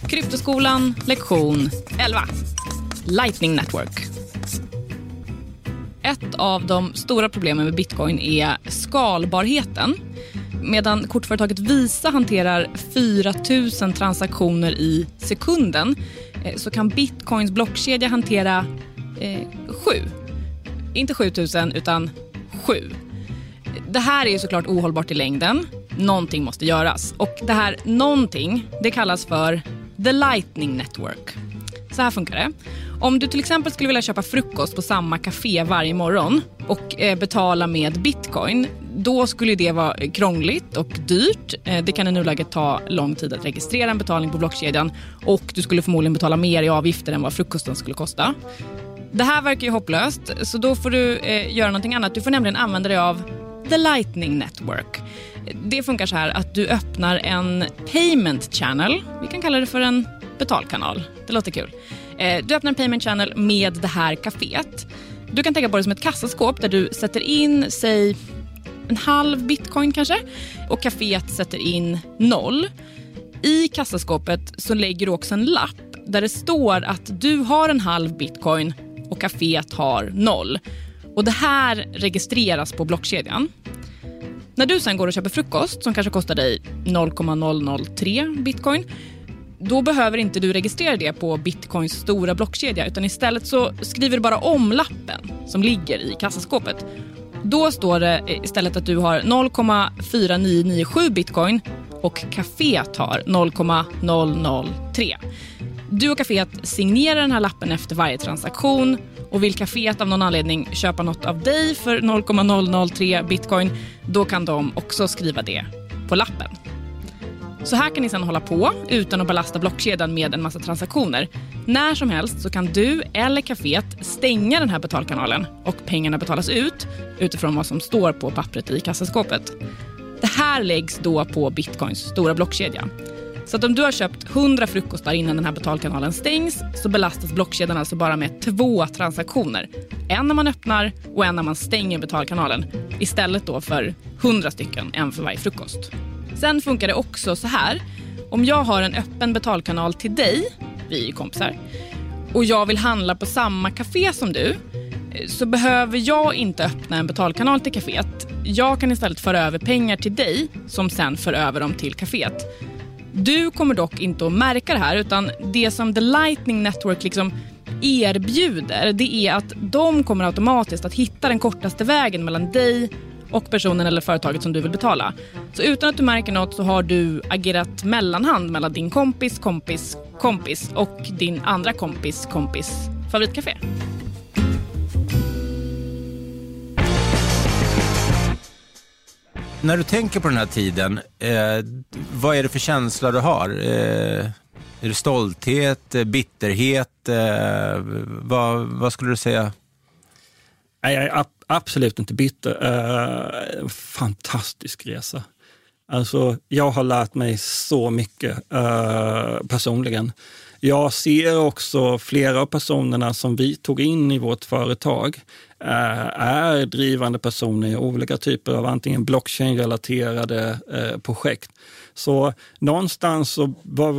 [SPEAKER 7] Kryptoskolan, lektion 11. Lightning Network. Ett av de stora problemen med bitcoin är skalbarheten. Medan kortföretaget Visa hanterar 4 000 transaktioner i sekunden eh, så kan bitcoins blockkedja hantera eh, sju. Inte 7 000 utan sju. Det här är såklart ohållbart i längden. Någonting måste göras. Och det här någonting det kallas för the lightning network. Så här funkar det. Om du till exempel skulle vilja köpa frukost på samma café varje morgon och eh, betala med bitcoin, då skulle det vara krångligt och dyrt. Eh, det kan i nuläget ta lång tid att registrera en betalning på blockkedjan och du skulle förmodligen betala mer i avgifter än vad frukosten skulle kosta. Det här verkar ju hopplöst, så då får du eh, göra någonting annat. Du får nämligen använda dig av The Lightning Network. Det funkar så här att du öppnar en payment channel. Vi kan kalla det för en betalkanal. Det låter kul. Eh, du öppnar en payment channel med det här kaféet. Du kan tänka på det som ett kassaskåp där du sätter in, säg en halv bitcoin kanske och kaféet sätter in noll. I kassaskåpet så lägger du också en lapp där det står att du har en halv bitcoin och kaféet har noll. Och Det här registreras på blockkedjan. När du sen går och köper frukost som kanske kostar dig 0,003 bitcoin då behöver inte du registrera det på bitcoins stora blockkedja utan istället så skriver du bara om lappen som ligger i kassaskåpet. Då står det istället att du har 0,4997 bitcoin och kaféet har 0,003. Du och kaféet signerar den här lappen efter varje transaktion och vill kaféet av någon anledning köpa något av dig för 0,003 bitcoin, då kan de också skriva det på lappen. Så här kan ni sedan hålla på utan att belasta blockkedjan med en massa transaktioner. När som helst så kan du eller kaféet stänga den här betalkanalen och pengarna betalas ut utifrån vad som står på pappret i kassaskåpet. Det här läggs då på bitcoins stora blockkedja. Så att om du har köpt 100 frukostar innan den här betalkanalen stängs så belastas blockkedjan alltså bara med två transaktioner. En när man öppnar och en när man stänger betalkanalen. Istället då för 100 stycken, en för varje frukost. Sen funkar det också så här. Om jag har en öppen betalkanal till dig, vi är kompisar, och jag vill handla på samma café som du, eh, så behöver jag inte öppna en betalkanal till kaféet. Jag kan istället föra över pengar till dig som sen för över dem till kaféet. Du kommer dock inte att märka det här utan det som The Lightning Network liksom erbjuder det är att de kommer automatiskt att hitta den kortaste vägen mellan dig och personen eller företaget som du vill betala. Så utan att du märker något så har du agerat mellanhand mellan din kompis, kompis, kompis och din andra kompis, kompis favoritcafé.
[SPEAKER 3] När du tänker på den här tiden, eh, vad är det för känsla du har? Eh, är det stolthet, eh, bitterhet? Eh, vad, vad skulle du säga?
[SPEAKER 5] Nej, jag är absolut inte bitter. Uh, fantastisk resa. Alltså, jag har lärt mig så mycket uh, personligen. Jag ser också flera av personerna som vi tog in i vårt företag uh, är drivande personer i olika typer av antingen blockchain-relaterade projekt. Så någonstans så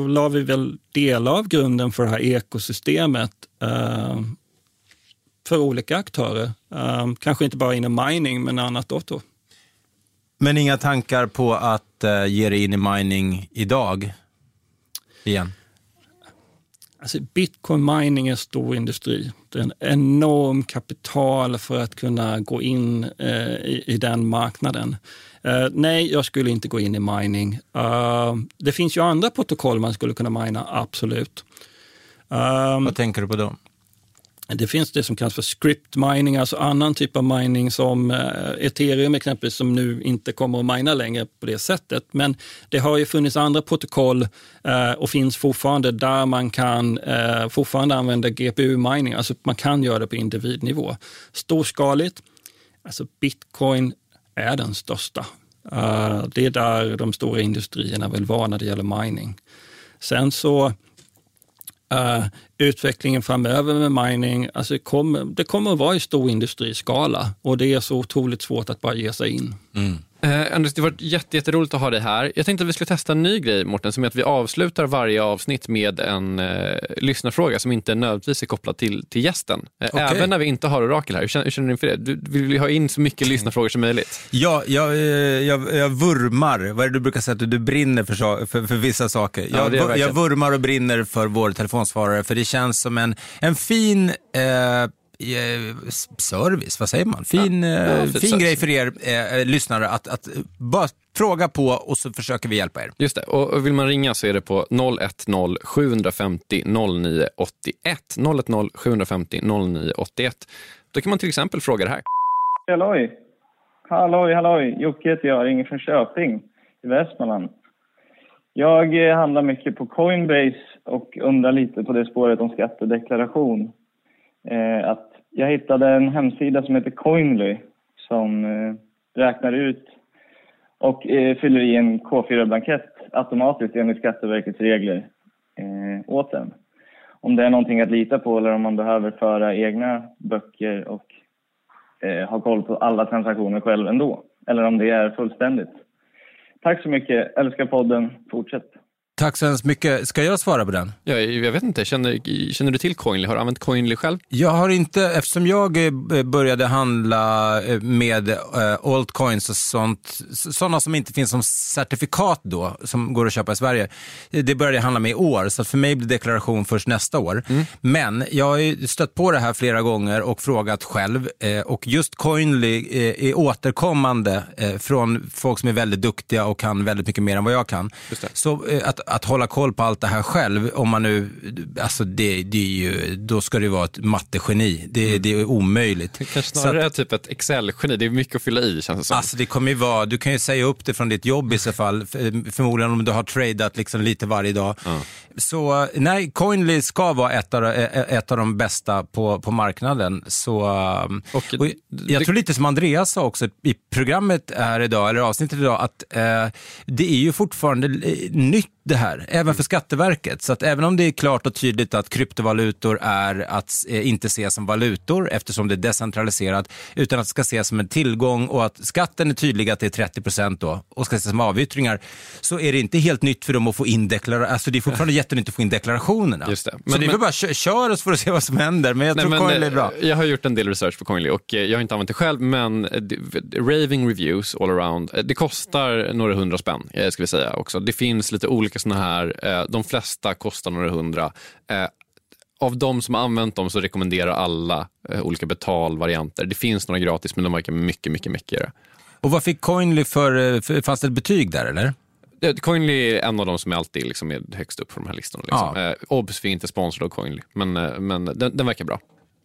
[SPEAKER 5] la vi väl delar av grunden för det här ekosystemet för olika aktörer. Um, kanske inte bara inom mining, men annat också.
[SPEAKER 3] Men inga tankar på att uh, ge dig in i mining idag? Igen?
[SPEAKER 5] Alltså, Bitcoin mining är stor industri. Det är en enorm kapital för att kunna gå in uh, i, i, den marknaden. Uh, nej, jag skulle inte gå in i mining. det finns ju andra protokoll man skulle kunna mina, absolut.
[SPEAKER 3] Um, Vad tänker du på då?
[SPEAKER 5] Det finns det som kallas för script mining, alltså annan typ av mining som eh, ethereum exempelvis, som nu inte kommer att mina längre på det sättet. Men det har ju funnits andra protokoll eh, och finns fortfarande där man kan eh, fortfarande använda GPU-mining, alltså man kan göra det på individnivå. Storskaligt, alltså bitcoin är den största. det är där de stora industrierna vill vara när det gäller mining. Sen så Uh, utvecklingen framöver med mining, alltså det, kommer, det kommer att vara i stor industriskala och det är så otroligt svårt att bara ge sig in.
[SPEAKER 4] Mm. Eh, Anders, det har varit jätte, jätteroligt att ha dig här. Jag tänkte att vi skulle testa en ny grej, Mårten, som är att vi avslutar varje avsnitt med en eh, lyssnarfråga som inte nödvändigtvis är kopplad till, till gästen. Eh, okay. Även när vi inte har Orakel här. Hur känner, hur känner du inför det? Du, vill ha in så mycket lyssnarfrågor som möjligt.
[SPEAKER 3] Ja, jag, eh, jag, jag vurmar. Vad är det du brukar säga? Att du brinner för, för, för vissa saker. Jag, ja, jag vurmar och brinner för vår telefonsvarare, för det känns som en, en fin Eh, service, vad säger man? Fin, ja, eh, fin grej för er eh, lyssnare att, att bara fråga på och så försöker vi hjälpa er.
[SPEAKER 4] Just det, och vill man ringa så är det på 010 750 09 81. 010 750 09 81. Då kan man till exempel fråga det här.
[SPEAKER 8] Halloj! Halloj, halloj! Jocke heter jag, ringer från Köping i Västmanland. Jag handlar mycket på Coinbase och undrar lite på det spåret om skattedeklaration. Eh, att jag hittade en hemsida som heter Coinly som eh, räknar ut och eh, fyller i en K4-blankett automatiskt enligt Skatteverkets regler eh, åt en. Om det är någonting att lita på eller om man behöver föra egna böcker och eh, ha koll på alla transaktioner själv ändå. Eller om det är fullständigt. Tack så mycket, älskar podden, fortsätt.
[SPEAKER 3] Tack så hemskt mycket. Ska jag svara på den?
[SPEAKER 4] Ja, jag vet inte, känner, känner du till Coinly? Har du använt Coinly själv?
[SPEAKER 3] Jag har inte, eftersom jag eh, började handla eh, med eh, altcoins och sånt, sådana som inte finns som certifikat då, som går att köpa i Sverige. Det började jag handla med i år, så för mig blir deklaration först nästa år. Mm. Men jag har stött på det här flera gånger och frågat själv och just Coinly är återkommande från folk som är väldigt duktiga och kan väldigt mycket mer än vad jag kan. Så att att hålla koll på allt det här själv, om man nu, alltså det, det är ju, då ska det vara ett mattegeni. Det, mm. det är omöjligt.
[SPEAKER 4] Det kanske snarare är typ ett Excel-geni, det är mycket att fylla i känns det som.
[SPEAKER 3] Alltså det kommer ju vara, du kan ju säga upp det från ditt jobb i så fall, förmodligen om du har tradat liksom lite varje dag. Mm. Så nej, Coinly ska vara ett av, ett av de bästa på, på marknaden. Så, um, och, och jag det, tror lite som Andreas sa också i programmet här idag, eller avsnittet idag, att eh, det är ju fortfarande nytt det här, även för Skatteverket. Så att även om det är klart och tydligt att kryptovalutor är att eh, inte ses som valutor eftersom det är decentraliserat, utan att det ska ses som en tillgång och att skatten är tydlig att det är 30 procent då och ska ses som avyttringar, så är det inte helt nytt för dem att få in deklarationer. Alltså det är fortfarande jättenytt att få in deklarationerna.
[SPEAKER 4] Just det.
[SPEAKER 3] så
[SPEAKER 4] Men-
[SPEAKER 3] det är väl
[SPEAKER 4] men-
[SPEAKER 3] bara kö- kör oss för att se vad som händer, men jag
[SPEAKER 4] Nej,
[SPEAKER 3] tror
[SPEAKER 4] men,
[SPEAKER 3] Coinly är
[SPEAKER 4] eh,
[SPEAKER 3] bra.
[SPEAKER 4] Jag har gjort en del research på Coinly och eh, jag har inte använt det själv, men raving reviews all around. Det kostar några hundra spänn, ska vi säga också. Det finns lite olika såna här, eh, de flesta kostar några hundra. Eh, Av de som har använt dem så rekommenderar alla eh, olika betalvarianter. Det finns några gratis, men de verkar mycket, mycket mäckigare.
[SPEAKER 3] Och vad fick Coinly för, eh, för, fanns det ett betyg där eller?
[SPEAKER 4] Eh, Coinly är en av de som alltid liksom är högst upp på de här listorna. Liksom.
[SPEAKER 3] Ja.
[SPEAKER 4] Eh, Obs, vi är inte sponsrade av Coinly, men, eh, men den, den verkar bra.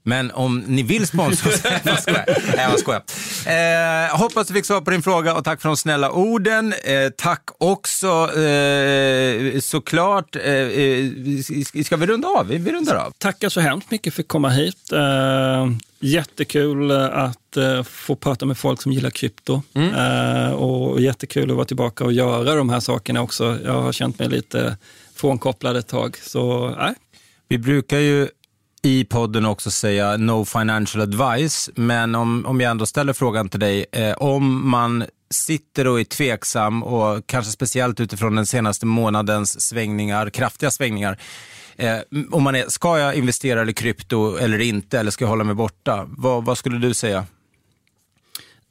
[SPEAKER 3] Men om ni vill sponsra oss, jag skojar. Nej, jag skojar. Eh, hoppas du fick svar på din fråga och tack för de snälla orden. Eh, tack också eh, såklart, eh, eh, ska vi runda av? Vi vi rundar av.
[SPEAKER 5] Tackar så hemskt mycket för att komma hit. Eh, jättekul att eh, få prata med folk som gillar krypto. Eh, och jättekul att vara tillbaka och göra de här sakerna också. Jag har känt mig lite frånkopplad ett tag. Så nej,
[SPEAKER 3] Vi brukar ju i podden också säga no financial advice, men om, om jag ändå ställer frågan till dig, eh, om man sitter och är tveksam och kanske speciellt utifrån den senaste månadens svängningar, kraftiga svängningar, eh, om man är, ska jag investera i krypto eller inte, eller ska jag hålla mig borta? Vad, vad skulle du säga?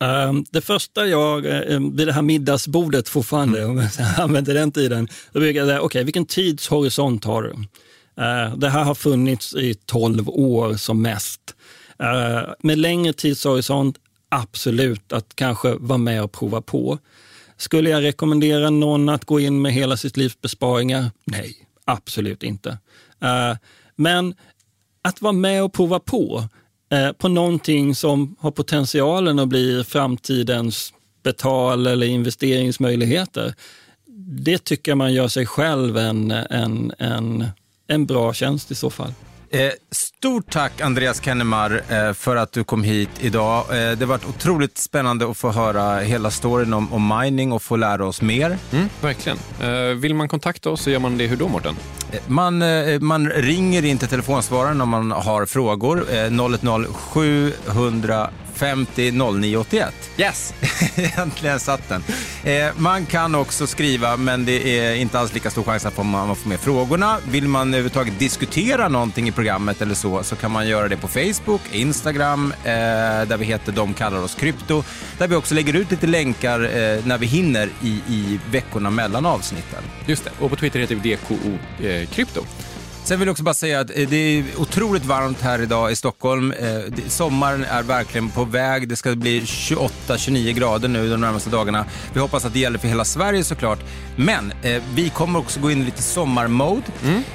[SPEAKER 5] Ehm, det första jag, eh, ehm, vid det här middagsbordet fortfarande, om jag använder den tiden, då brukar jag säga, okej, vilken tidshorisont har du? Eh, det här har funnits i 12 år som mest. Eh, med längre tidshorisont, absolut att kanske vara med och prova på. Skulle jag rekommendera någon att gå in med hela sitt livs besparingar? Nej, absolut inte. Eh, men att vara med och prova på på någonting som har potentialen att bli framtidens betal eller investeringsmöjligheter. Det tycker jag man gör sig själv en, en, en, en bra tjänst i så fall.
[SPEAKER 3] Eh, stort tack Andreas Kennemar eh, för att du kom hit idag. Eh, det har varit otroligt spännande att få höra hela storyn om, om mining och få lära oss mer.
[SPEAKER 4] Mm, verkligen. Eh, vill man kontakta oss så gör man det hur då, Mårten?
[SPEAKER 3] Eh, Man, eh, man ringer in till telefonsvararen om man har frågor. Eh, 010 750 0981.
[SPEAKER 4] Yes!
[SPEAKER 3] Äntligen satt den. Eh, man kan också skriva, men det är inte alls lika stor chans att man får med frågorna. Vill man överhuvudtaget diskutera någonting i programmet eller så, så kan man göra det på Facebook, Instagram, eh, där vi heter De kallar oss krypto. Där vi också lägger ut lite länkar eh, när vi hinner i, i veckorna mellan avsnitten.
[SPEAKER 4] Just det. Och på Twitter heter vi DKO eh, Krypto.
[SPEAKER 3] Sen vill jag också bara säga att eh, det är otroligt varmt här idag i Stockholm. Eh, Sommaren är verkligen på väg. Det ska bli 28-29 grader nu de närmaste dagarna. Vi hoppas att det gäller för hela Sverige såklart. Men eh, vi kommer också gå in i lite sommarmode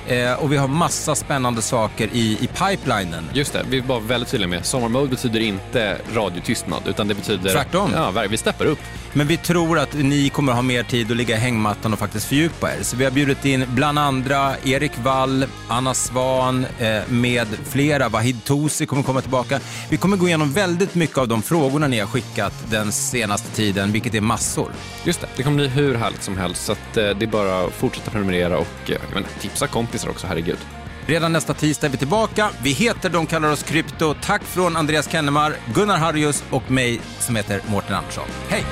[SPEAKER 3] eh, och vi har massa spännande saker i, i pipelinen.
[SPEAKER 4] Just det, vi var väldigt tydliga med sommarmode betyder inte radiotystnad, utan det betyder...
[SPEAKER 3] Tvärtom.
[SPEAKER 4] Ja, vi steppar upp.
[SPEAKER 3] Men vi tror att ni kommer ha mer tid att ligga i hängmattan och faktiskt fördjupa er. Så vi har bjudit in bland andra Erik Wall, Anna Svan eh, med flera. Vahid Tosi kommer komma tillbaka. Vi kommer gå igenom väldigt mycket av de frågorna ni har skickat den senaste tiden, vilket är massor.
[SPEAKER 4] Just det, det kommer bli hur härligt som helst, så eh, det är bara att fortsätta prenumerera och eh, menar, tipsa kompisar också, herregud.
[SPEAKER 3] Redan nästa tisdag är vi tillbaka. Vi heter De kallar oss krypto. Tack från Andreas Kennemar, Gunnar Harrius och mig som heter Mårten Andersson. Hej!